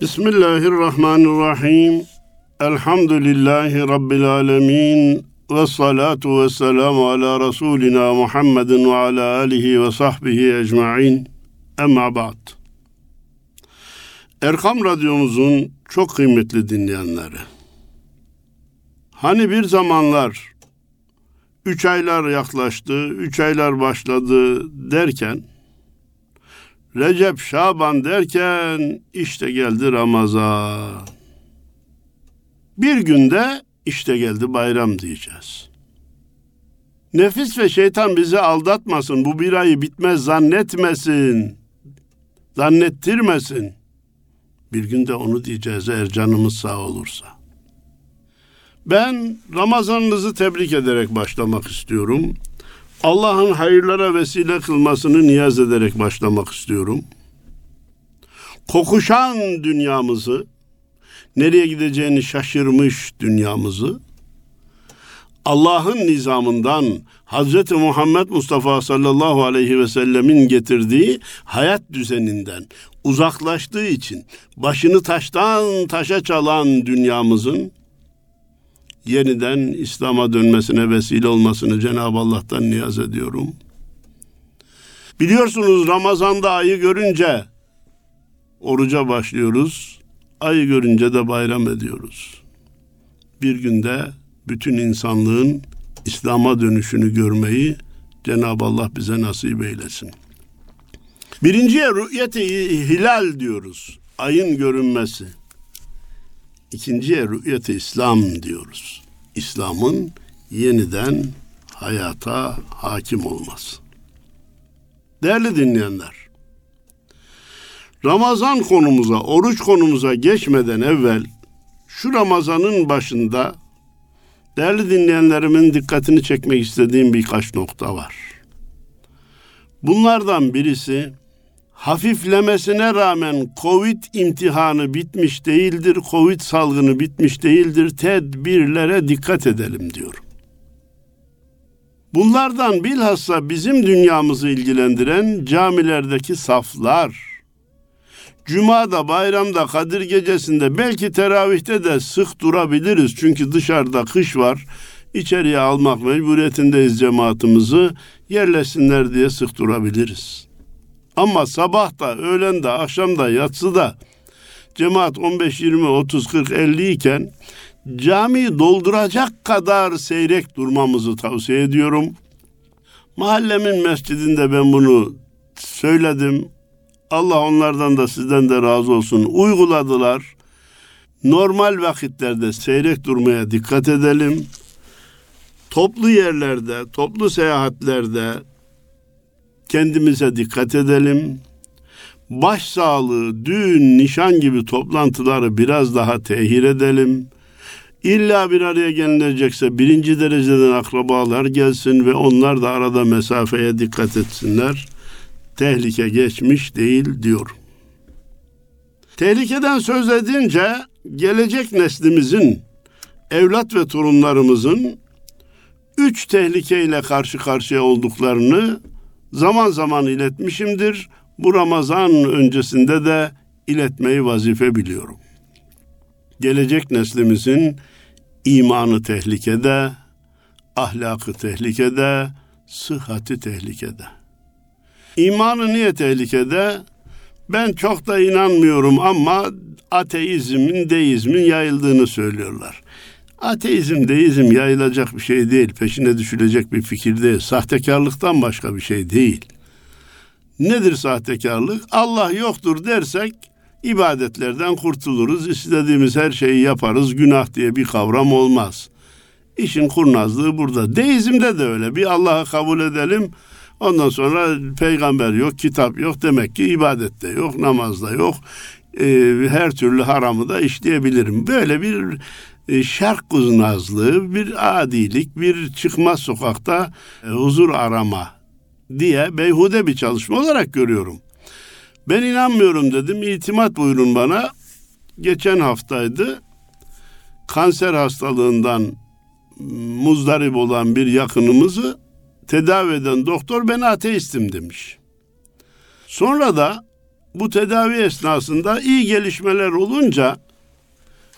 Bismillahirrahmanirrahim. Elhamdülillahi Rabbil alemin. Ve salatu ve selamu ala Resulina Muhammedin ve ala alihi ve sahbihi ecma'in. Emma ba'd. Erkam Radyomuzun çok kıymetli dinleyenleri. Hani bir zamanlar üç aylar yaklaştı, üç aylar başladı derken Recep Şaban derken işte geldi Ramazan. Bir günde işte geldi bayram diyeceğiz. Nefis ve şeytan bizi aldatmasın, bu bir ayı bitmez zannetmesin, zannettirmesin. Bir günde onu diyeceğiz eğer canımız sağ olursa. Ben Ramazanınızı tebrik ederek başlamak istiyorum. Allah'ın hayırlara vesile kılmasını niyaz ederek başlamak istiyorum. Kokuşan dünyamızı, nereye gideceğini şaşırmış dünyamızı, Allah'ın nizamından Hz. Muhammed Mustafa sallallahu aleyhi ve sellemin getirdiği hayat düzeninden uzaklaştığı için başını taştan taşa çalan dünyamızın yeniden İslam'a dönmesine vesile olmasını Cenab-ı Allah'tan niyaz ediyorum. Biliyorsunuz Ramazan'da ayı görünce oruca başlıyoruz. Ayı görünce de bayram ediyoruz. Bir günde bütün insanlığın İslam'a dönüşünü görmeyi Cenab-ı Allah bize nasip eylesin. Birinciye rü'yeti hilal diyoruz. Ayın görünmesi. İkinciye rü'yet İslam diyoruz. İslam'ın yeniden hayata hakim olması. Değerli dinleyenler, Ramazan konumuza, oruç konumuza geçmeden evvel şu Ramazan'ın başında değerli dinleyenlerimin dikkatini çekmek istediğim birkaç nokta var. Bunlardan birisi hafiflemesine rağmen Covid imtihanı bitmiş değildir, Covid salgını bitmiş değildir, tedbirlere dikkat edelim diyor. Bunlardan bilhassa bizim dünyamızı ilgilendiren camilerdeki saflar, Cuma'da, bayramda, Kadir gecesinde, belki teravihte de sık durabiliriz. Çünkü dışarıda kış var. İçeriye almak mecburiyetindeyiz cemaatimizi. Yerleşsinler diye sık durabiliriz. Ama sabah da, öğlen de, akşam da, yatsı da cemaat 15, 20, 30, 40, 50 iken camiyi dolduracak kadar seyrek durmamızı tavsiye ediyorum. Mahallemin mescidinde ben bunu söyledim. Allah onlardan da sizden de razı olsun. Uyguladılar. Normal vakitlerde seyrek durmaya dikkat edelim. Toplu yerlerde, toplu seyahatlerde, kendimize dikkat edelim. Baş sağlığı, düğün, nişan gibi toplantıları biraz daha tehir edelim. İlla bir araya gelilecekse birinci dereceden akrabalar gelsin ve onlar da arada mesafeye dikkat etsinler. Tehlike geçmiş değil diyor. Tehlikeden söz edince gelecek neslimizin, evlat ve torunlarımızın üç tehlikeyle karşı karşıya olduklarını zaman zaman iletmişimdir. Bu Ramazan öncesinde de iletmeyi vazife biliyorum. Gelecek neslimizin imanı tehlikede, ahlakı tehlikede, sıhhati tehlikede. İmanı niye tehlikede? Ben çok da inanmıyorum ama ateizmin, deizmin yayıldığını söylüyorlar. Ateizm, deizm yayılacak bir şey değil. Peşine düşülecek bir fikir değil. Sahtekarlıktan başka bir şey değil. Nedir sahtekarlık? Allah yoktur dersek ibadetlerden kurtuluruz. İstediğimiz her şeyi yaparız. Günah diye bir kavram olmaz. İşin kurnazlığı burada. Deizmde de öyle. Bir Allah'ı kabul edelim. Ondan sonra peygamber yok, kitap yok. Demek ki ibadette yok, namazda yok. Ee, her türlü haramı da işleyebilirim. Böyle bir şark kuznazlığı, bir adilik, bir çıkmaz sokakta e, huzur arama diye beyhude bir çalışma olarak görüyorum. Ben inanmıyorum dedim. İtimat buyurun bana. Geçen haftaydı. Kanser hastalığından muzdarip olan bir yakınımızı tedavi eden doktor ben ateistim demiş. Sonra da bu tedavi esnasında iyi gelişmeler olunca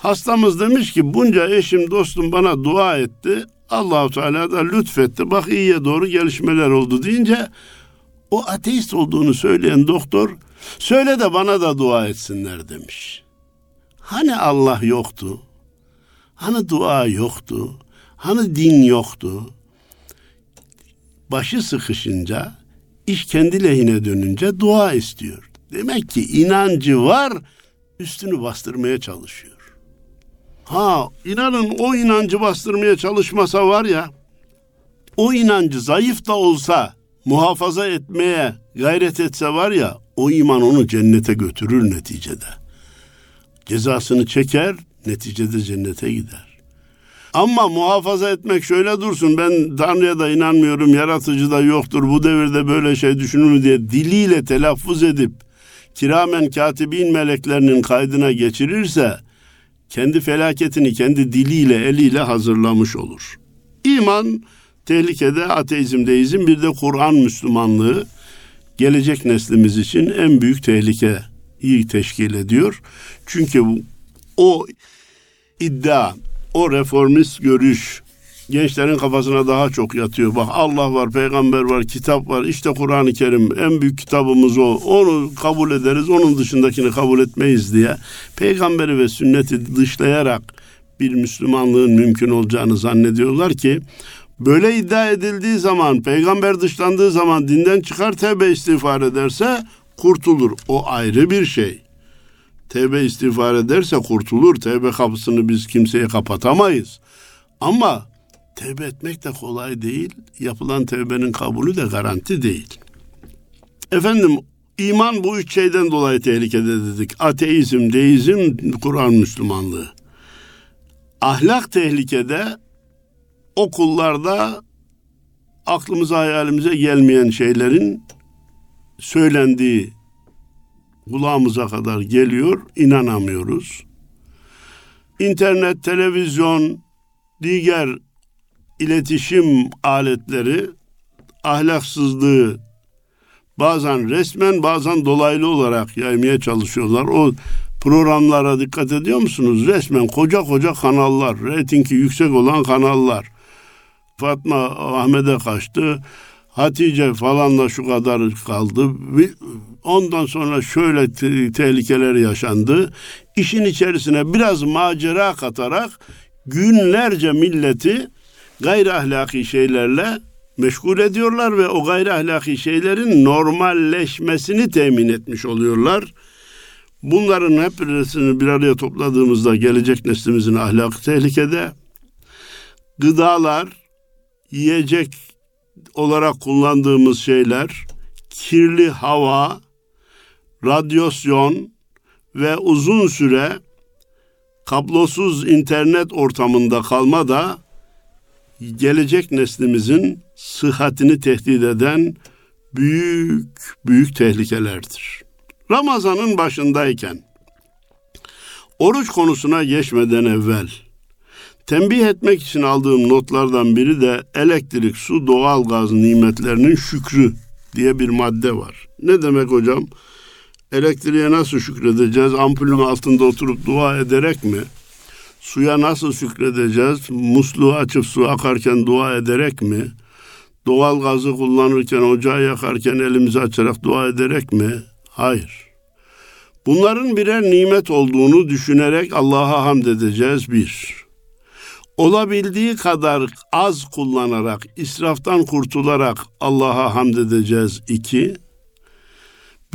hastamız demiş ki bunca eşim dostum bana dua etti. Allahu Teala da lütfetti. Bak iyiye doğru gelişmeler oldu deyince o ateist olduğunu söyleyen doktor söyle de bana da dua etsinler demiş. Hani Allah yoktu? Hani dua yoktu? Hani din yoktu? Başı sıkışınca, iş kendi lehine dönünce dua istiyor. Demek ki inancı var, üstünü bastırmaya çalışıyor. Ha inanın o inancı bastırmaya çalışmasa var ya, o inancı zayıf da olsa muhafaza etmeye gayret etse var ya, o iman onu cennete götürür neticede. Cezasını çeker, neticede cennete gider. Ama muhafaza etmek şöyle dursun ben Tanrı'ya da inanmıyorum yaratıcı da yoktur bu devirde böyle şey düşünür diye diliyle telaffuz edip kiramen katibin meleklerinin kaydına geçirirse kendi felaketini kendi diliyle eliyle hazırlamış olur. İman tehlikede ateizm deizm bir de Kur'an Müslümanlığı gelecek neslimiz için en büyük tehlike iyi teşkil ediyor. Çünkü o iddia, o reformist görüş gençlerin kafasına daha çok yatıyor. Bak Allah var, peygamber var, kitap var. İşte Kur'an-ı Kerim en büyük kitabımız o. Onu kabul ederiz, onun dışındakini kabul etmeyiz diye. Peygamberi ve sünneti dışlayarak bir Müslümanlığın mümkün olacağını zannediyorlar ki böyle iddia edildiği zaman, peygamber dışlandığı zaman dinden çıkar tevbe istiğfar ederse kurtulur. O ayrı bir şey. Tevbe istiğfar ederse kurtulur. Tevbe kapısını biz kimseye kapatamayız. Ama tevbe etmek de kolay değil. Yapılan tevbenin kabulü de garanti değil. Efendim iman bu üç şeyden dolayı tehlikede dedik. Ateizm, deizm, Kur'an Müslümanlığı. Ahlak tehlikede okullarda aklımıza hayalimize gelmeyen şeylerin söylendiği kulağımıza kadar geliyor, inanamıyoruz. İnternet, televizyon, diğer iletişim aletleri ahlaksızlığı bazen resmen bazen dolaylı olarak yaymaya çalışıyorlar. O programlara dikkat ediyor musunuz? Resmen koca koca kanallar, reytingi yüksek olan kanallar. Fatma Ahmet'e kaçtı. Hatice falanla şu kadar kaldı. Ondan sonra şöyle te- tehlikeler yaşandı. İşin içerisine biraz macera katarak günlerce milleti gayri ahlaki şeylerle meşgul ediyorlar ve o gayri ahlaki şeylerin normalleşmesini temin etmiş oluyorlar. Bunların hepsini bir araya topladığımızda gelecek neslimizin ahlakı tehlikede. Gıdalar, yiyecek olarak kullandığımız şeyler, kirli hava, radyasyon ve uzun süre kablosuz internet ortamında kalma da gelecek neslimizin sıhhatini tehdit eden büyük büyük tehlikelerdir. Ramazanın başındayken oruç konusuna geçmeden evvel tembih etmek için aldığım notlardan biri de elektrik, su, doğal gaz nimetlerinin şükrü diye bir madde var. Ne demek hocam? Elektriğe nasıl şükredeceğiz? Ampulün altında oturup dua ederek mi? Suya nasıl şükredeceğiz? Musluğu açıp su akarken dua ederek mi? Doğal gazı kullanırken, ocağı yakarken elimizi açarak dua ederek mi? Hayır. Bunların birer nimet olduğunu düşünerek Allah'a hamd edeceğiz bir. Olabildiği kadar az kullanarak, israftan kurtularak Allah'a hamd edeceğiz iki.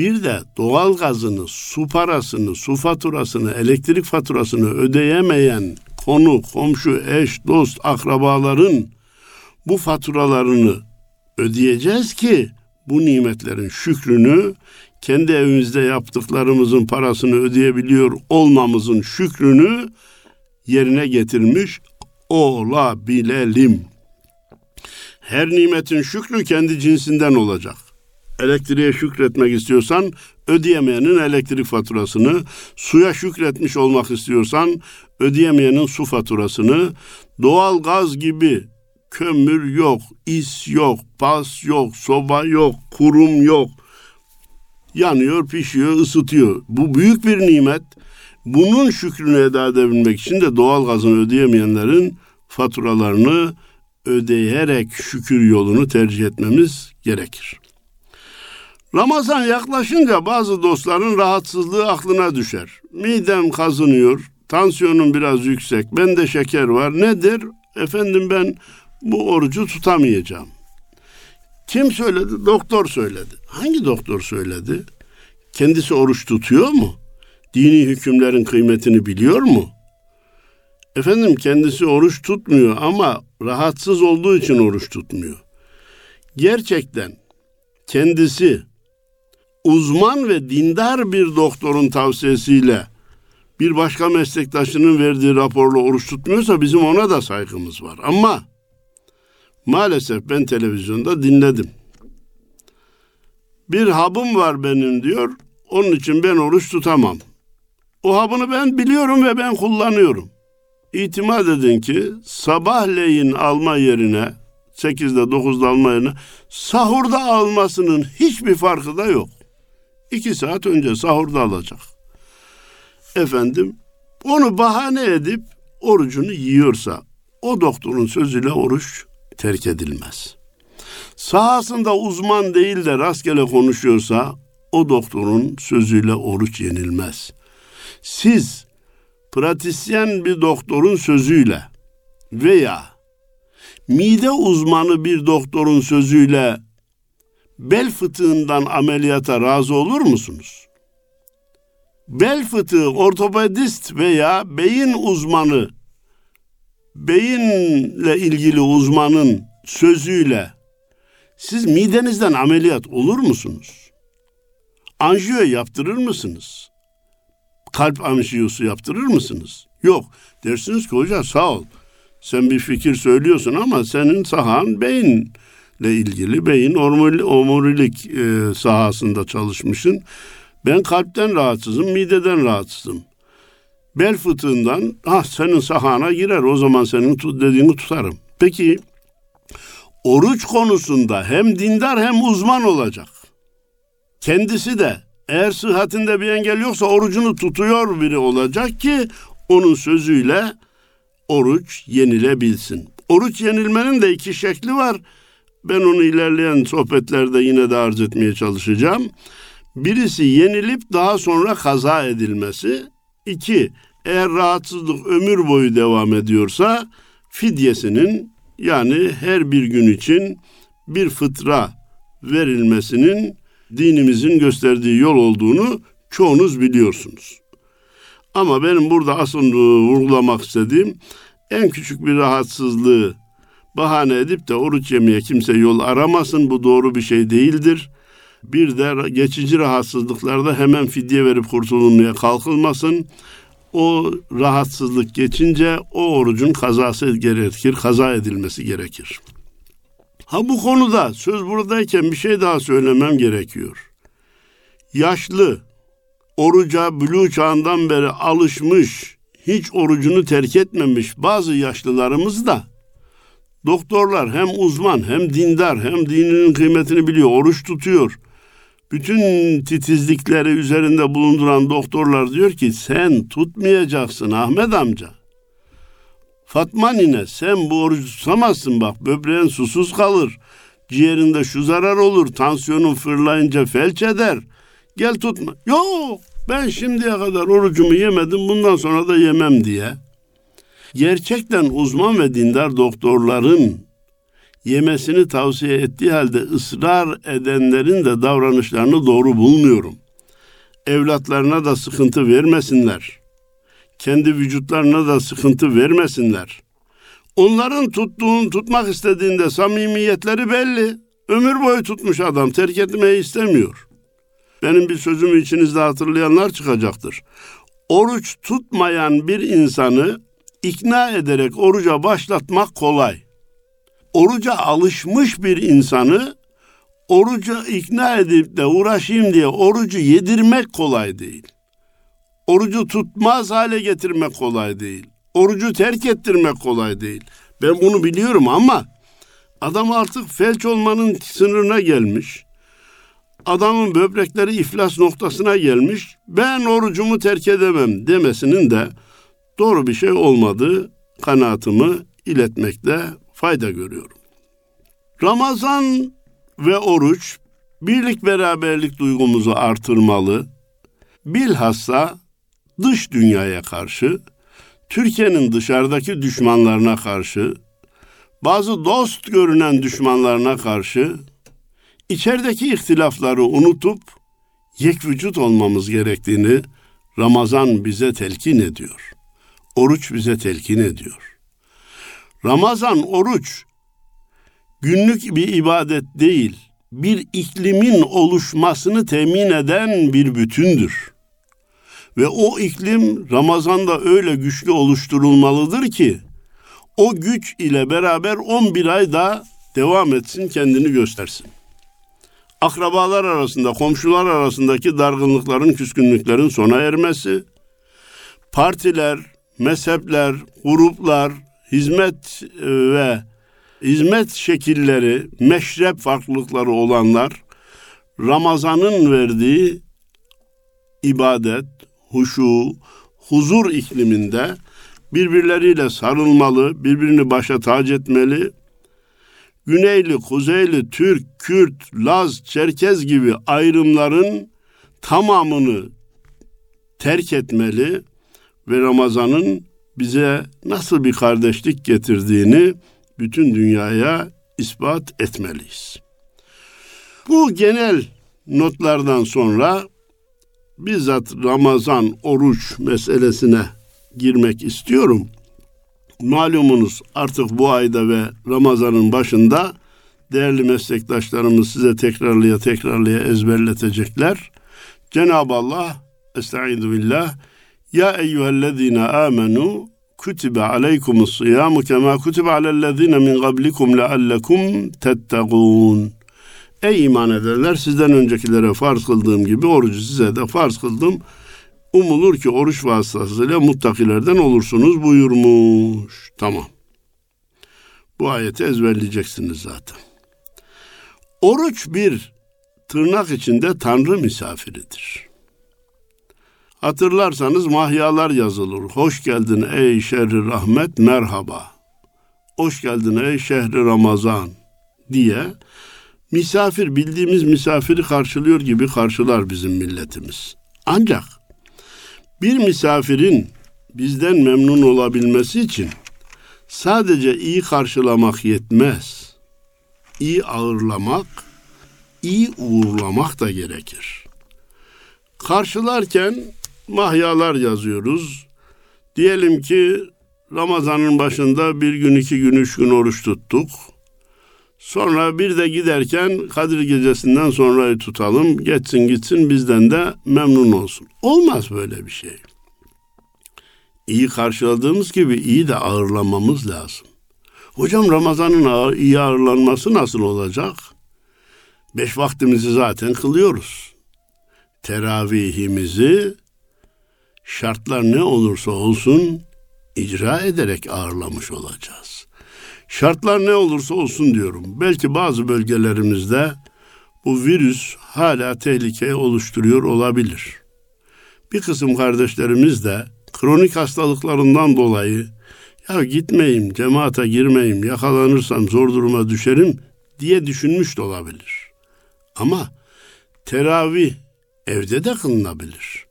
Bir de doğal gazını, su parasını, su faturasını, elektrik faturasını ödeyemeyen konu, komşu, eş, dost, akrabaların bu faturalarını ödeyeceğiz ki bu nimetlerin şükrünü kendi evimizde yaptıklarımızın parasını ödeyebiliyor olmamızın şükrünü yerine getirmiş olabilelim. Her nimetin şükrü kendi cinsinden olacak. Elektriğe şükretmek istiyorsan ödeyemeyenin elektrik faturasını, suya şükretmiş olmak istiyorsan ödeyemeyenin su faturasını, doğal gaz gibi kömür yok, is yok, pas yok, soba yok, kurum yok. yanıyor, pişiyor, ısıtıyor. Bu büyük bir nimet. Bunun şükrünü eda edebilmek için de doğal gazını ödeyemeyenlerin faturalarını ödeyerek şükür yolunu tercih etmemiz gerekir. Ramazan yaklaşınca bazı dostların rahatsızlığı aklına düşer. Midem kazınıyor, tansiyonum biraz yüksek, bende şeker var. Nedir? Efendim ben bu orucu tutamayacağım. Kim söyledi? Doktor söyledi. Hangi doktor söyledi? Kendisi oruç tutuyor mu? Dini hükümlerin kıymetini biliyor mu? Efendim kendisi oruç tutmuyor ama rahatsız olduğu için oruç tutmuyor. Gerçekten kendisi uzman ve dindar bir doktorun tavsiyesiyle bir başka meslektaşının verdiği raporla oruç tutmuyorsa bizim ona da saygımız var. Ama maalesef ben televizyonda dinledim. Bir habım var benim diyor. Onun için ben oruç tutamam. O habını ben biliyorum ve ben kullanıyorum. İtimat edin ki sabahleyin alma yerine 8'de 9'da alma yerine sahurda almasının hiçbir farkı da yok. İki saat önce sahurda alacak. Efendim onu bahane edip orucunu yiyorsa o doktorun sözüyle oruç terk edilmez. Sahasında uzman değil de rastgele konuşuyorsa o doktorun sözüyle oruç yenilmez. Siz pratisyen bir doktorun sözüyle veya mide uzmanı bir doktorun sözüyle bel fıtığından ameliyata razı olur musunuz? Bel fıtığı ortopedist veya beyin uzmanı beyinle ilgili uzmanın sözüyle siz midenizden ameliyat olur musunuz? Anjiyo yaptırır mısınız? Kalp anjiyosu yaptırır mısınız? Yok. Dersiniz ki hoca sağ ol. Sen bir fikir söylüyorsun ama senin sahan beyin ile ilgili beyin omurilik e, sahasında çalışmışsın. Ben kalpten rahatsızım, mideden rahatsızım. Bel fıtığından ah senin sahana girer o zaman senin dediğini tutarım. Peki oruç konusunda hem dindar hem uzman olacak. Kendisi de eğer sıhhatinde bir engel yoksa orucunu tutuyor biri olacak ki onun sözüyle oruç yenilebilsin. Oruç yenilmenin de iki şekli var. Ben onu ilerleyen sohbetlerde yine de arz etmeye çalışacağım. Birisi yenilip daha sonra kaza edilmesi. İki, eğer rahatsızlık ömür boyu devam ediyorsa fidyesinin yani her bir gün için bir fıtra verilmesinin dinimizin gösterdiği yol olduğunu çoğunuz biliyorsunuz. Ama benim burada asıl vurgulamak istediğim en küçük bir rahatsızlığı bahane edip de oruç yemeye kimse yol aramasın. Bu doğru bir şey değildir. Bir de geçici rahatsızlıklarda hemen fidye verip kurtulmaya kalkılmasın. O rahatsızlık geçince o orucun kazası gerekir, kaza edilmesi gerekir. Ha bu konuda söz buradayken bir şey daha söylemem gerekiyor. Yaşlı, oruca bülü çağından beri alışmış, hiç orucunu terk etmemiş bazı yaşlılarımız da doktorlar hem uzman hem dindar hem dininin kıymetini biliyor, oruç tutuyor. Bütün titizlikleri üzerinde bulunduran doktorlar diyor ki sen tutmayacaksın Ahmet amca. Fatma nine sen bu orucu tutamazsın bak böbreğin susuz kalır. Ciğerinde şu zarar olur tansiyonun fırlayınca felç eder. Gel tutma. Yok ben şimdiye kadar orucumu yemedim bundan sonra da yemem diye. Gerçekten uzman ve dindar doktorların yemesini tavsiye ettiği halde ısrar edenlerin de davranışlarını doğru bulmuyorum. Evlatlarına da sıkıntı vermesinler. Kendi vücutlarına da sıkıntı vermesinler. Onların tuttuğun, tutmak istediğinde samimiyetleri belli. Ömür boyu tutmuş adam terk etmeyi istemiyor. Benim bir sözümü içinizde hatırlayanlar çıkacaktır. Oruç tutmayan bir insanı ikna ederek oruca başlatmak kolay. Oruca alışmış bir insanı oruca ikna edip de uğraşayım diye orucu yedirmek kolay değil. Orucu tutmaz hale getirmek kolay değil. Orucu terk ettirmek kolay değil. Ben bunu biliyorum ama adam artık felç olmanın sınırına gelmiş. adamın böbrekleri iflas noktasına gelmiş. Ben orucumu terk edemem demesinin de doğru bir şey olmadığı kanaatımı iletmekte fayda görüyorum. Ramazan ve oruç birlik beraberlik duygumuzu artırmalı. Bilhassa dış dünyaya karşı, Türkiye'nin dışarıdaki düşmanlarına karşı, bazı dost görünen düşmanlarına karşı içerideki ihtilafları unutup yek vücut olmamız gerektiğini Ramazan bize telkin ediyor. Oruç bize telkin ediyor. Ramazan oruç günlük bir ibadet değil, bir iklimin oluşmasını temin eden bir bütündür. Ve o iklim Ramazan'da öyle güçlü oluşturulmalıdır ki o güç ile beraber 11 ay daha devam etsin, kendini göstersin. Akrabalar arasında, komşular arasındaki dargınlıkların, küskünlüklerin sona ermesi, partiler, mezhepler, gruplar, hizmet e, ve hizmet şekilleri, meşrep farklılıkları olanlar Ramazan'ın verdiği ibadet, huşu, huzur ikliminde birbirleriyle sarılmalı, birbirini başa tac etmeli. Güneyli, Kuzeyli, Türk, Kürt, Laz, Çerkez gibi ayrımların tamamını terk etmeli ve Ramazan'ın bize nasıl bir kardeşlik getirdiğini bütün dünyaya ispat etmeliyiz. Bu genel notlardan sonra bizzat Ramazan oruç meselesine girmek istiyorum. Malumunuz artık bu ayda ve Ramazan'ın başında değerli meslektaşlarımız size tekrarlıya tekrarlıya ezberletecekler. Cenab-ı Allah Estaizu billah Ya eyyühellezine amenu kutibe aleykumus siyamu kema kutibe alellezine min qablikum leallekum tettegûn. Ey iman ederler sizden öncekilere farz kıldığım gibi orucu size de farz kıldım. Umulur ki oruç vasıtasıyla muttakilerden olursunuz buyurmuş. Tamam. Bu ayeti ezberleyeceksiniz zaten. Oruç bir tırnak içinde Tanrı misafiridir. Hatırlarsanız mahyalar yazılır. Hoş geldin ey şerri rahmet merhaba. Hoş geldin ey şehri Ramazan diye misafir bildiğimiz misafiri karşılıyor gibi karşılar bizim milletimiz. Ancak bir misafirin bizden memnun olabilmesi için sadece iyi karşılamak yetmez. İyi ağırlamak, iyi uğurlamak da gerekir. Karşılarken mahyalar yazıyoruz. Diyelim ki Ramazan'ın başında bir gün, iki gün, üç gün oruç tuttuk. Sonra bir de giderken Kadir Gecesi'nden sonrayı tutalım, geçsin gitsin bizden de memnun olsun. Olmaz böyle bir şey. İyi karşıladığımız gibi iyi de ağırlamamız lazım. Hocam Ramazan'ın ağır, iyi ağırlanması nasıl olacak? Beş vaktimizi zaten kılıyoruz. Teravihimizi şartlar ne olursa olsun icra ederek ağırlamış olacağız. Şartlar ne olursa olsun diyorum. Belki bazı bölgelerimizde bu virüs hala tehlike oluşturuyor olabilir. Bir kısım kardeşlerimiz de kronik hastalıklarından dolayı ya gitmeyeyim, cemaate girmeyeyim, yakalanırsam zor duruma düşerim diye düşünmüş de olabilir. Ama teravih evde de kılınabilir.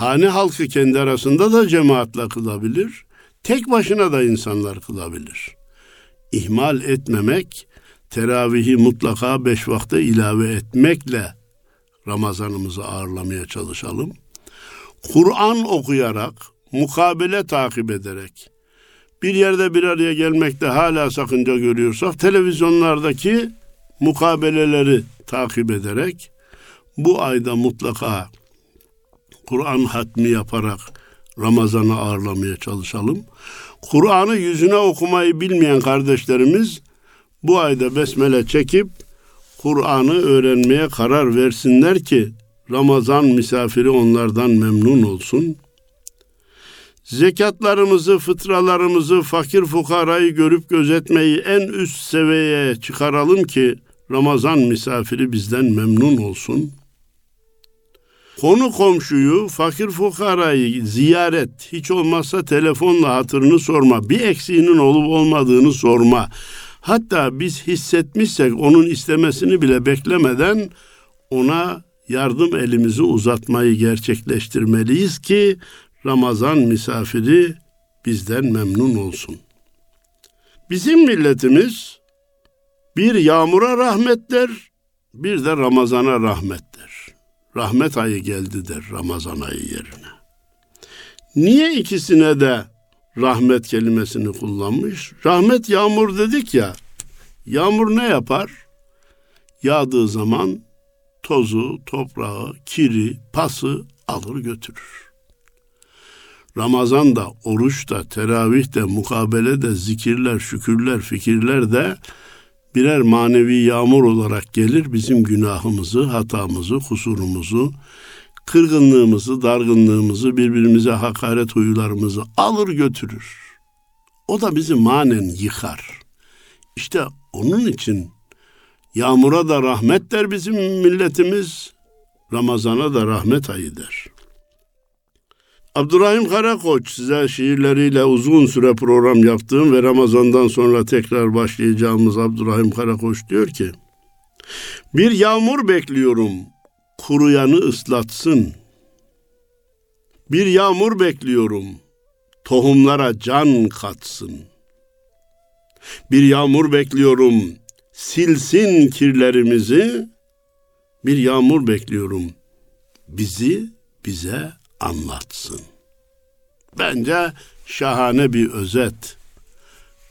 Hane halkı kendi arasında da cemaatle kılabilir. Tek başına da insanlar kılabilir. İhmal etmemek, teravihi mutlaka beş vakte ilave etmekle Ramazanımızı ağırlamaya çalışalım. Kur'an okuyarak, mukabele takip ederek, bir yerde bir araya gelmekte hala sakınca görüyorsak, televizyonlardaki mukabeleleri takip ederek, bu ayda mutlaka Kur'an hatmi yaparak Ramazan'ı ağırlamaya çalışalım. Kur'an'ı yüzüne okumayı bilmeyen kardeşlerimiz bu ayda besmele çekip Kur'an'ı öğrenmeye karar versinler ki Ramazan misafiri onlardan memnun olsun. Zekatlarımızı, fıtralarımızı, fakir fukarayı görüp gözetmeyi en üst seviyeye çıkaralım ki Ramazan misafiri bizden memnun olsun. Konu komşuyu, fakir fukarayı ziyaret, hiç olmazsa telefonla hatırını sorma, bir eksiğinin olup olmadığını sorma. Hatta biz hissetmişsek onun istemesini bile beklemeden ona yardım elimizi uzatmayı gerçekleştirmeliyiz ki Ramazan misafiri bizden memnun olsun. Bizim milletimiz bir yağmura rahmet der, bir de Ramazan'a rahmet der. Rahmet ayı geldi der Ramazan ayı yerine. Niye ikisine de rahmet kelimesini kullanmış? Rahmet yağmur dedik ya. Yağmur ne yapar? Yağdığı zaman tozu, toprağı, kiri, pası alır götürür. Ramazan da, oruç da, teravih de, mukabele de, zikirler, şükürler, fikirler de birer manevi yağmur olarak gelir bizim günahımızı, hatamızı, kusurumuzu, kırgınlığımızı, dargınlığımızı, birbirimize hakaret huylarımızı alır götürür. O da bizi manen yıkar. İşte onun için yağmura da rahmet der bizim milletimiz, Ramazana da rahmet ayı der. Abdurrahim Karakoç size şiirleriyle uzun süre program yaptığım ve Ramazan'dan sonra tekrar başlayacağımız Abdurrahim Karakoç diyor ki Bir yağmur bekliyorum kuruyanı ıslatsın. Bir yağmur bekliyorum tohumlara can katsın. Bir yağmur bekliyorum silsin kirlerimizi. Bir yağmur bekliyorum bizi bize anlatsın. Bence şahane bir özet.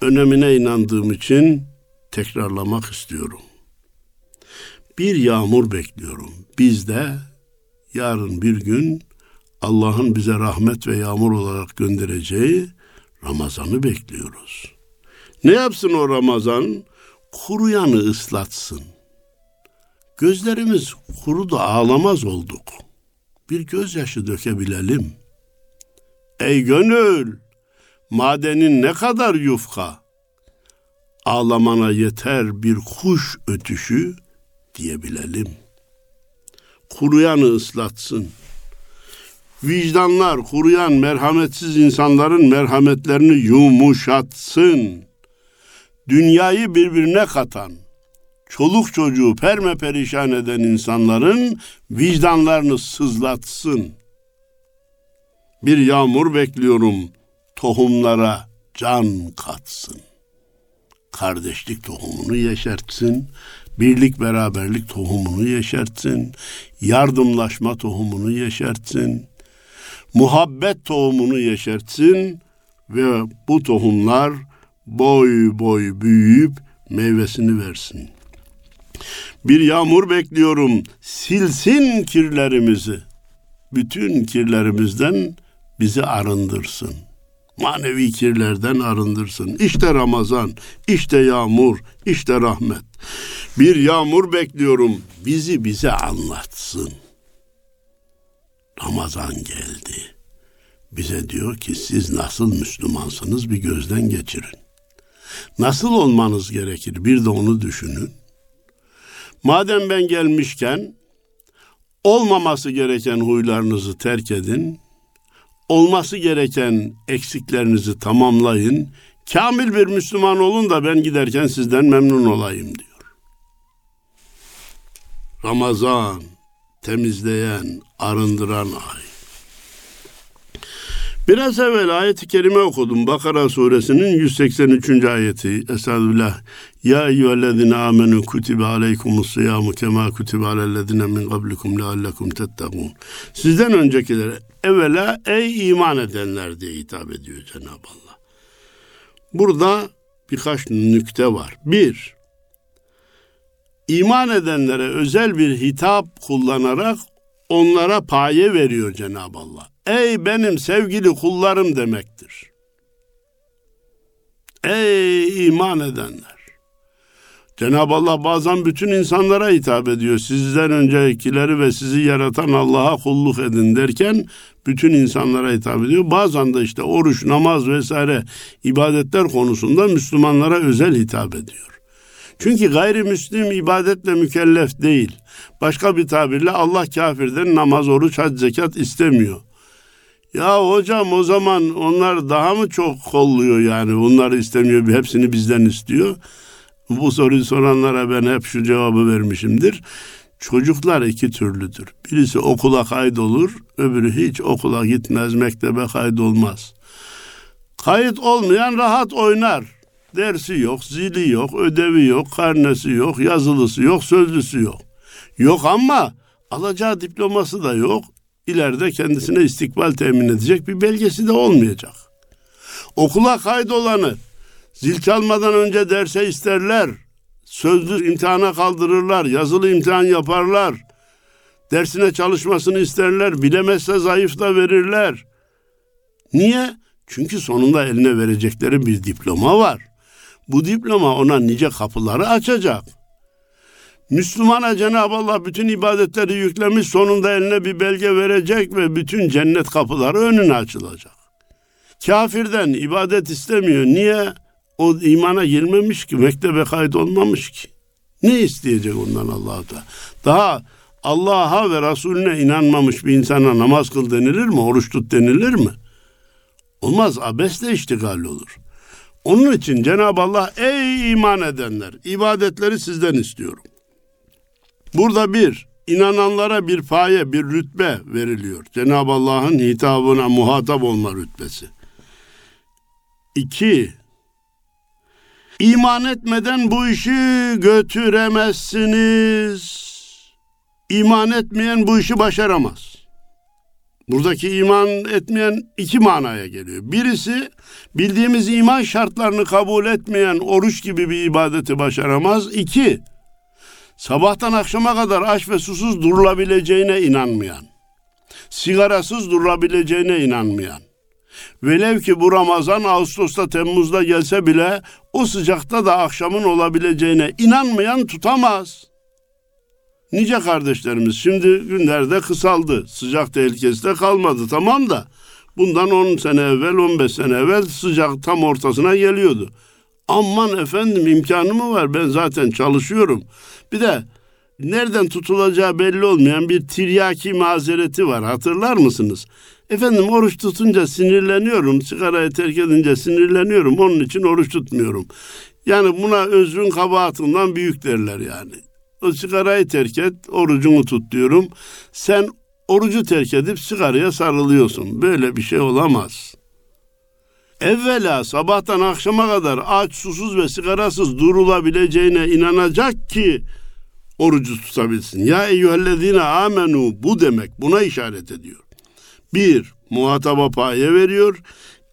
Önemine inandığım için tekrarlamak istiyorum. Bir yağmur bekliyorum. Biz de yarın bir gün Allah'ın bize rahmet ve yağmur olarak göndereceği Ramazan'ı bekliyoruz. Ne yapsın o Ramazan? Kuruyanı ıslatsın. Gözlerimiz kuru da ağlamaz olduk. Bir gözyaşı dökebilelim. Ey gönül, madenin ne kadar yufka, ağlamana yeter bir kuş ötüşü diyebilelim. Kuruyanı ıslatsın. Vicdanlar kuruyan merhametsiz insanların merhametlerini yumuşatsın. Dünyayı birbirine katan, çoluk çocuğu perme perişan eden insanların vicdanlarını sızlatsın. Bir yağmur bekliyorum, tohumlara can katsın. Kardeşlik tohumunu yeşertsin, birlik beraberlik tohumunu yeşertsin, yardımlaşma tohumunu yeşertsin, muhabbet tohumunu yeşertsin ve bu tohumlar boy boy büyüyüp meyvesini versin. Bir yağmur bekliyorum, silsin kirlerimizi. Bütün kirlerimizden bizi arındırsın. Manevi kirlerden arındırsın. İşte Ramazan, işte yağmur, işte rahmet. Bir yağmur bekliyorum, bizi bize anlatsın. Ramazan geldi. Bize diyor ki siz nasıl Müslümansınız bir gözden geçirin. Nasıl olmanız gerekir bir de onu düşünün. Madem ben gelmişken olmaması gereken huylarınızı terk edin. Olması gereken eksiklerinizi tamamlayın. Kamil bir Müslüman olun da ben giderken sizden memnun olayım diyor. Ramazan temizleyen, arındıran ay. Biraz evvel ayeti kerime okudum. Bakara suresinin 183. ayeti. Estağfirullah. Ya eyyühellezine amenu kutibe aleykumus siyamu kema kutibe alellezine min qablikum leallekum tettegûn. Sizden öncekiler evvela ey iman edenler diye hitap ediyor Cenab-ı Allah. Burada birkaç nükte var. Bir, iman edenlere özel bir hitap kullanarak onlara paye veriyor Cenab-ı Allah. Ey benim sevgili kullarım demektir. Ey iman edenler. Cenab-ı Allah bazen bütün insanlara hitap ediyor. Sizden öncekileri ve sizi yaratan Allah'a kulluk edin derken bütün insanlara hitap ediyor. Bazen de işte oruç, namaz vesaire ibadetler konusunda Müslümanlara özel hitap ediyor. Çünkü gayrimüslim ibadetle mükellef değil. Başka bir tabirle Allah kafirden namaz, oruç, hac, zekat istemiyor. Ya hocam o zaman onlar daha mı çok kolluyor yani? Onları istemiyor, hepsini bizden istiyor. Bu soruyu soranlara ben hep şu cevabı vermişimdir. Çocuklar iki türlüdür. Birisi okula kaydolur, öbürü hiç okula gitmez, mektebe kaydolmaz. Kayıt olmayan rahat oynar. Dersi yok, zili yok, ödevi yok, karnesi yok, yazılısı yok, sözlüsü yok. Yok ama alacağı diploması da yok. İleride kendisine istikbal temin edecek bir belgesi de olmayacak. Okula kaydolanı zil çalmadan önce derse isterler. Sözlü imtihana kaldırırlar, yazılı imtihan yaparlar. Dersine çalışmasını isterler, bilemezse zayıf da verirler. Niye? Çünkü sonunda eline verecekleri bir diploma var. Bu diploma ona nice kapıları açacak. Müslümana Cenab-ı Allah bütün ibadetleri yüklemiş sonunda eline bir belge verecek ve bütün cennet kapıları önüne açılacak. Kafirden ibadet istemiyor. Niye? O imana girmemiş ki, mektebe kaydolmamış ki. Ne isteyecek ondan allah da? Daha Allah'a ve Resulüne inanmamış bir insana namaz kıl denilir mi? Oruç tut denilir mi? Olmaz. Abesle iştigal olur. Onun için Cenab-ı Allah ey iman edenler ibadetleri sizden istiyorum. Burada bir, inananlara bir paye, bir rütbe veriliyor. Cenab-ı Allah'ın hitabına muhatap olma rütbesi. İki, iman etmeden bu işi götüremezsiniz. İman etmeyen bu işi başaramaz. Buradaki iman etmeyen iki manaya geliyor. Birisi bildiğimiz iman şartlarını kabul etmeyen oruç gibi bir ibadeti başaramaz. İki, sabahtan akşama kadar aç ve susuz durulabileceğine inanmayan, sigarasız durulabileceğine inanmayan, velev ki bu Ramazan Ağustos'ta Temmuz'da gelse bile o sıcakta da akşamın olabileceğine inanmayan tutamaz. Nice kardeşlerimiz şimdi günlerde kısaldı. Sıcak tehlikesi de kalmadı tamam da bundan 10 sene evvel 15 sene evvel sıcak tam ortasına geliyordu. Aman efendim imkanı mı var ben zaten çalışıyorum. Bir de nereden tutulacağı belli olmayan bir tiryaki mazereti var hatırlar mısınız? Efendim oruç tutunca sinirleniyorum, sigarayı terk edince sinirleniyorum, onun için oruç tutmuyorum. Yani buna özrün kabahatından büyük derler yani. O sigarayı terk et, orucunu tut diyorum. Sen orucu terk edip sigaraya sarılıyorsun. Böyle bir şey olamaz. Evvela sabahtan akşama kadar aç, susuz ve sigarasız durulabileceğine inanacak ki orucu tutabilsin. Ya eyyühellezine amenu bu demek buna işaret ediyor. Bir, muhataba paye veriyor.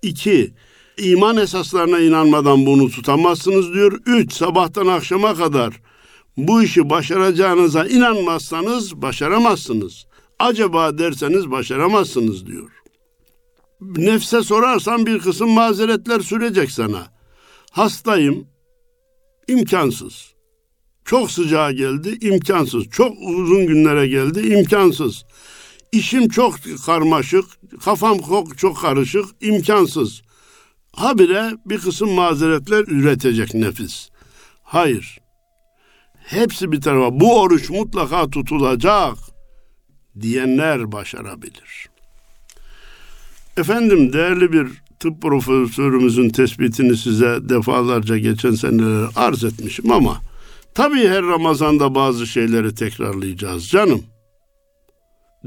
İki, iman esaslarına inanmadan bunu tutamazsınız diyor. Üç, sabahtan akşama kadar bu işi başaracağınıza inanmazsanız başaramazsınız. Acaba derseniz başaramazsınız diyor. Nefse sorarsan bir kısım mazeretler sürecek sana. Hastayım, imkansız. Çok sıcağa geldi, imkansız. Çok uzun günlere geldi, imkansız. İşim çok karmaşık, kafam çok, çok karışık, imkansız. Habire bir kısım mazeretler üretecek nefis. Hayır. Hepsi bir tarafa. Bu oruç mutlaka tutulacak diyenler başarabilir. Efendim değerli bir tıp profesörümüzün tespitini size defalarca geçen seneler arz etmişim ama tabii her Ramazan'da bazı şeyleri tekrarlayacağız canım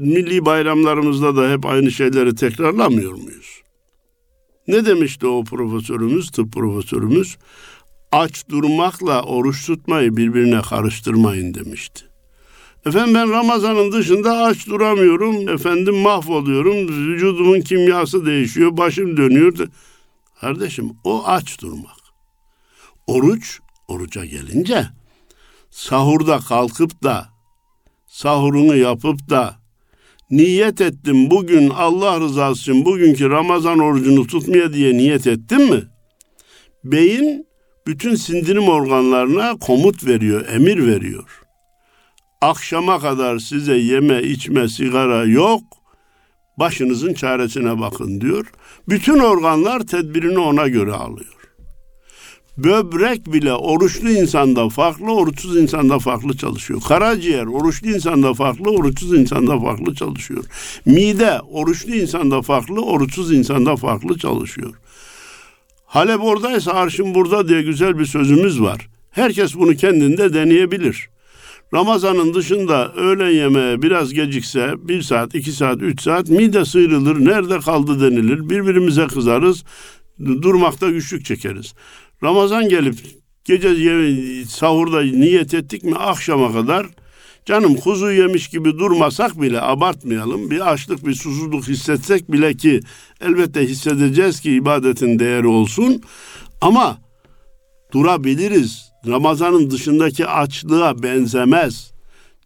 milli bayramlarımızda da hep aynı şeyleri tekrarlamıyor muyuz? Ne demişti o profesörümüz, tıp profesörümüz? Aç durmakla oruç tutmayı birbirine karıştırmayın demişti. Efendim ben Ramazan'ın dışında aç duramıyorum. Efendim mahvoluyorum. Vücudumun kimyası değişiyor. Başım dönüyor. Kardeşim o aç durmak. Oruç, oruca gelince sahurda kalkıp da sahurunu yapıp da niyet ettim bugün Allah rızası için bugünkü Ramazan orucunu tutmaya diye niyet ettim mi? Beyin bütün sindirim organlarına komut veriyor, emir veriyor. Akşama kadar size yeme, içme, sigara yok. Başınızın çaresine bakın diyor. Bütün organlar tedbirini ona göre alıyor. Böbrek bile oruçlu insanda farklı, oruçsuz insanda farklı çalışıyor. Karaciğer oruçlu insanda farklı, oruçsuz insanda farklı çalışıyor. Mide oruçlu insanda farklı, oruçsuz insanda farklı çalışıyor. Halep oradaysa arşın burada diye güzel bir sözümüz var. Herkes bunu kendinde deneyebilir. Ramazanın dışında öğlen yemeğe biraz gecikse bir saat, iki saat, üç saat mide sıyrılır, nerede kaldı denilir, birbirimize kızarız, durmakta güçlük çekeriz. Ramazan gelip gece sahurda niyet ettik mi akşama kadar canım kuzu yemiş gibi durmasak bile abartmayalım. Bir açlık bir susuzluk hissetsek bile ki elbette hissedeceğiz ki ibadetin değeri olsun. Ama durabiliriz. Ramazanın dışındaki açlığa benzemez.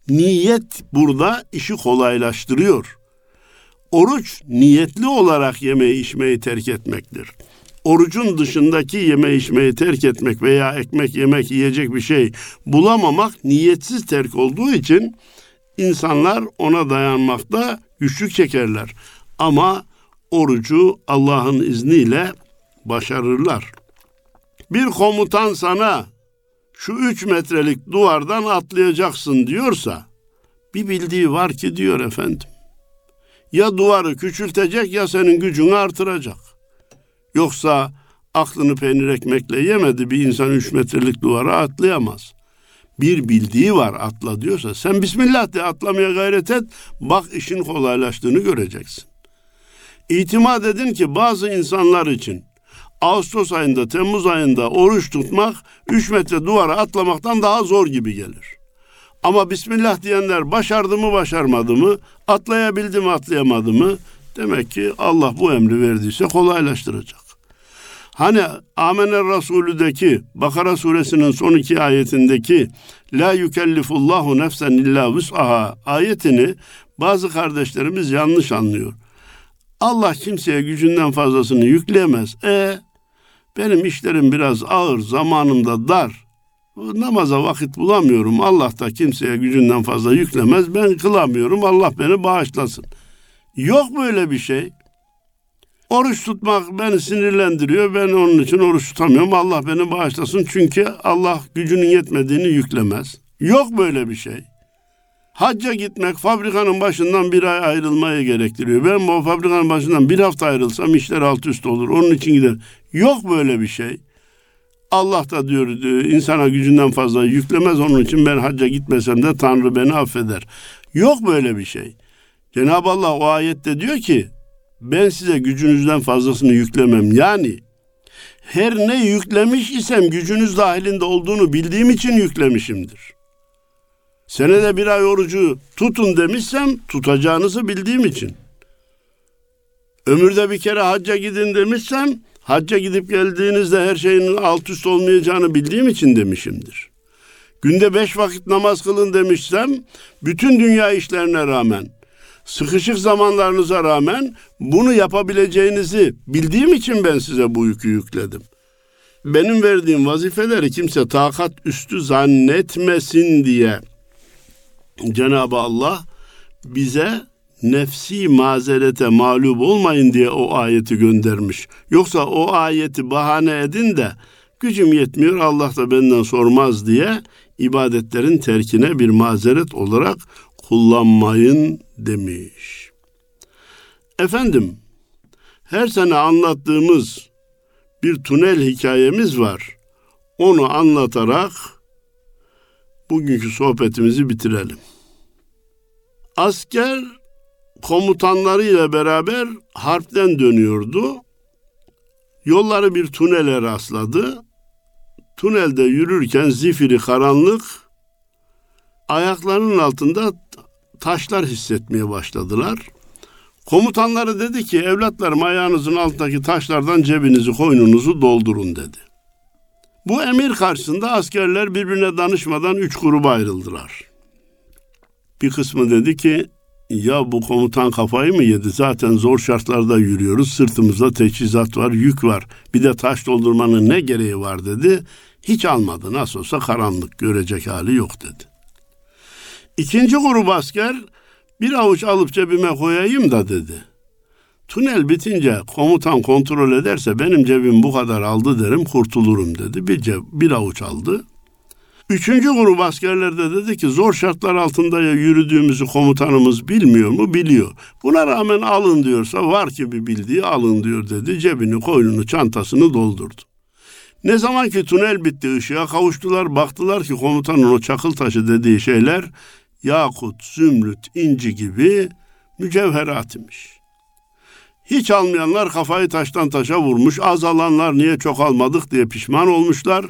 Niyet burada işi kolaylaştırıyor. Oruç niyetli olarak yemeği içmeyi terk etmektir orucun dışındaki yeme içmeyi terk etmek veya ekmek yemek yiyecek bir şey bulamamak niyetsiz terk olduğu için insanlar ona dayanmakta güçlük çekerler. Ama orucu Allah'ın izniyle başarırlar. Bir komutan sana şu üç metrelik duvardan atlayacaksın diyorsa bir bildiği var ki diyor efendim. Ya duvarı küçültecek ya senin gücünü artıracak. Yoksa aklını peynir ekmekle yemedi bir insan üç metrelik duvara atlayamaz. Bir bildiği var atla diyorsa sen Bismillah de atlamaya gayret et bak işin kolaylaştığını göreceksin. İtimat edin ki bazı insanlar için Ağustos ayında, Temmuz ayında oruç tutmak 3 metre duvara atlamaktan daha zor gibi gelir. Ama Bismillah diyenler başardı mı başarmadı mı, atlayabildi mi atlayamadı mı demek ki Allah bu emri verdiyse kolaylaştıracak. Hani Amener Resulü'deki Bakara suresinin son iki ayetindeki La yükellifullahu nefsen illa vus'aha ayetini bazı kardeşlerimiz yanlış anlıyor. Allah kimseye gücünden fazlasını yükleyemez. E benim işlerim biraz ağır, zamanım da dar. Namaza vakit bulamıyorum. Allah da kimseye gücünden fazla yüklemez. Ben kılamıyorum. Allah beni bağışlasın. Yok böyle bir şey. Oruç tutmak beni sinirlendiriyor. Ben onun için oruç tutamıyorum. Allah beni bağışlasın. Çünkü Allah gücünün yetmediğini yüklemez. Yok böyle bir şey. Hacca gitmek fabrikanın başından bir ay ayrılmaya gerektiriyor. Ben bu fabrikanın başından bir hafta ayrılsam işler alt üst olur. Onun için gider. Yok böyle bir şey. Allah da diyor insana gücünden fazla yüklemez. Onun için ben hacca gitmesem de Tanrı beni affeder. Yok böyle bir şey. Cenab-ı Allah o ayette diyor ki ben size gücünüzden fazlasını yüklemem. Yani her ne yüklemiş isem gücünüz dahilinde olduğunu bildiğim için yüklemişimdir. Senede bir ay orucu tutun demişsem tutacağınızı bildiğim için. Ömürde bir kere hacca gidin demişsem hacca gidip geldiğinizde her şeyin alt üst olmayacağını bildiğim için demişimdir. Günde beş vakit namaz kılın demişsem bütün dünya işlerine rağmen sıkışık zamanlarınıza rağmen bunu yapabileceğinizi bildiğim için ben size bu yükü yükledim. Benim verdiğim vazifeleri kimse takat üstü zannetmesin diye Cenab-ı Allah bize nefsi mazerete mağlup olmayın diye o ayeti göndermiş. Yoksa o ayeti bahane edin de gücüm yetmiyor Allah da benden sormaz diye ibadetlerin terkine bir mazeret olarak kullanmayın demiş. Efendim, her sene anlattığımız bir tünel hikayemiz var. Onu anlatarak bugünkü sohbetimizi bitirelim. Asker komutanlarıyla beraber harpten dönüyordu. Yolları bir tünele rastladı. Tünelde yürürken zifiri karanlık, ayaklarının altında taşlar hissetmeye başladılar. Komutanları dedi ki evlatlarım ayağınızın altındaki taşlardan cebinizi koynunuzu doldurun dedi. Bu emir karşısında askerler birbirine danışmadan üç gruba ayrıldılar. Bir kısmı dedi ki ya bu komutan kafayı mı yedi? Zaten zor şartlarda yürüyoruz. Sırtımızda teçhizat var, yük var. Bir de taş doldurmanın ne gereği var dedi. Hiç almadı. Nasıl olsa karanlık görecek hali yok dedi. İkinci grup asker bir avuç alıp cebime koyayım da dedi. Tünel bitince komutan kontrol ederse benim cebim bu kadar aldı derim kurtulurum dedi. Bir, ceb, bir avuç aldı. Üçüncü grup askerler de dedi ki zor şartlar altında yürüdüğümüzü komutanımız bilmiyor mu? Biliyor. Buna rağmen alın diyorsa var ki bir bildiği alın diyor dedi. Cebini, koynunu, çantasını doldurdu. Ne zaman ki tünel bitti ışığa kavuştular baktılar ki komutanın o çakıl taşı dediği şeyler yakut, zümrüt, inci gibi mücevherat imiş. Hiç almayanlar kafayı taştan taşa vurmuş, az alanlar niye çok almadık diye pişman olmuşlar.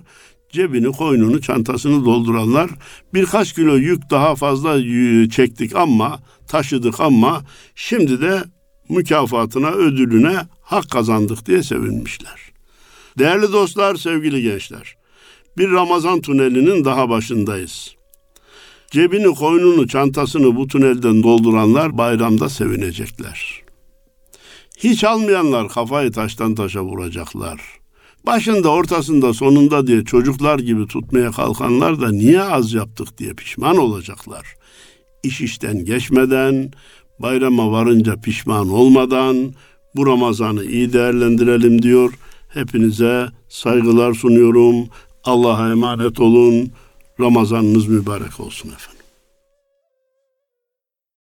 Cebini, koynunu, çantasını dolduranlar birkaç kilo yük daha fazla çektik ama taşıdık ama şimdi de mükafatına, ödülüne hak kazandık diye sevinmişler. Değerli dostlar, sevgili gençler, bir Ramazan tünelinin daha başındayız. Cebini, koynunu, çantasını bu tünelden dolduranlar bayramda sevinecekler. Hiç almayanlar kafayı taştan taşa vuracaklar. Başında, ortasında, sonunda diye çocuklar gibi tutmaya kalkanlar da niye az yaptık diye pişman olacaklar. İş işten geçmeden, bayrama varınca pişman olmadan bu Ramazan'ı iyi değerlendirelim diyor. Hepinize saygılar sunuyorum. Allah'a emanet olun. Ramazanınız mübarek olsun efendim.